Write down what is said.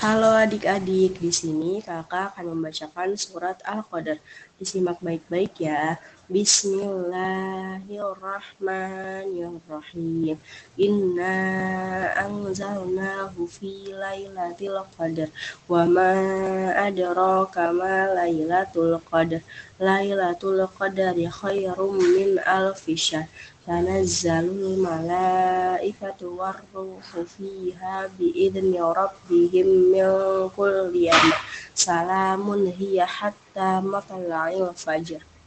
Halo adik-adik, di sini kakak akan membacakan surat Al-Qadar. Disimak baik-baik ya. Bismillahirrahmanirrahim. Inna anzalnahu fi lailatul qadar. Wa ma adraka ma lailatul qadar. Lailatul qadari khairum min alfi syahr. Tanazzalul malaikatu warruhu fiha biidni rabbihim min kulli. Salamun hiya hatta matla'il fajr.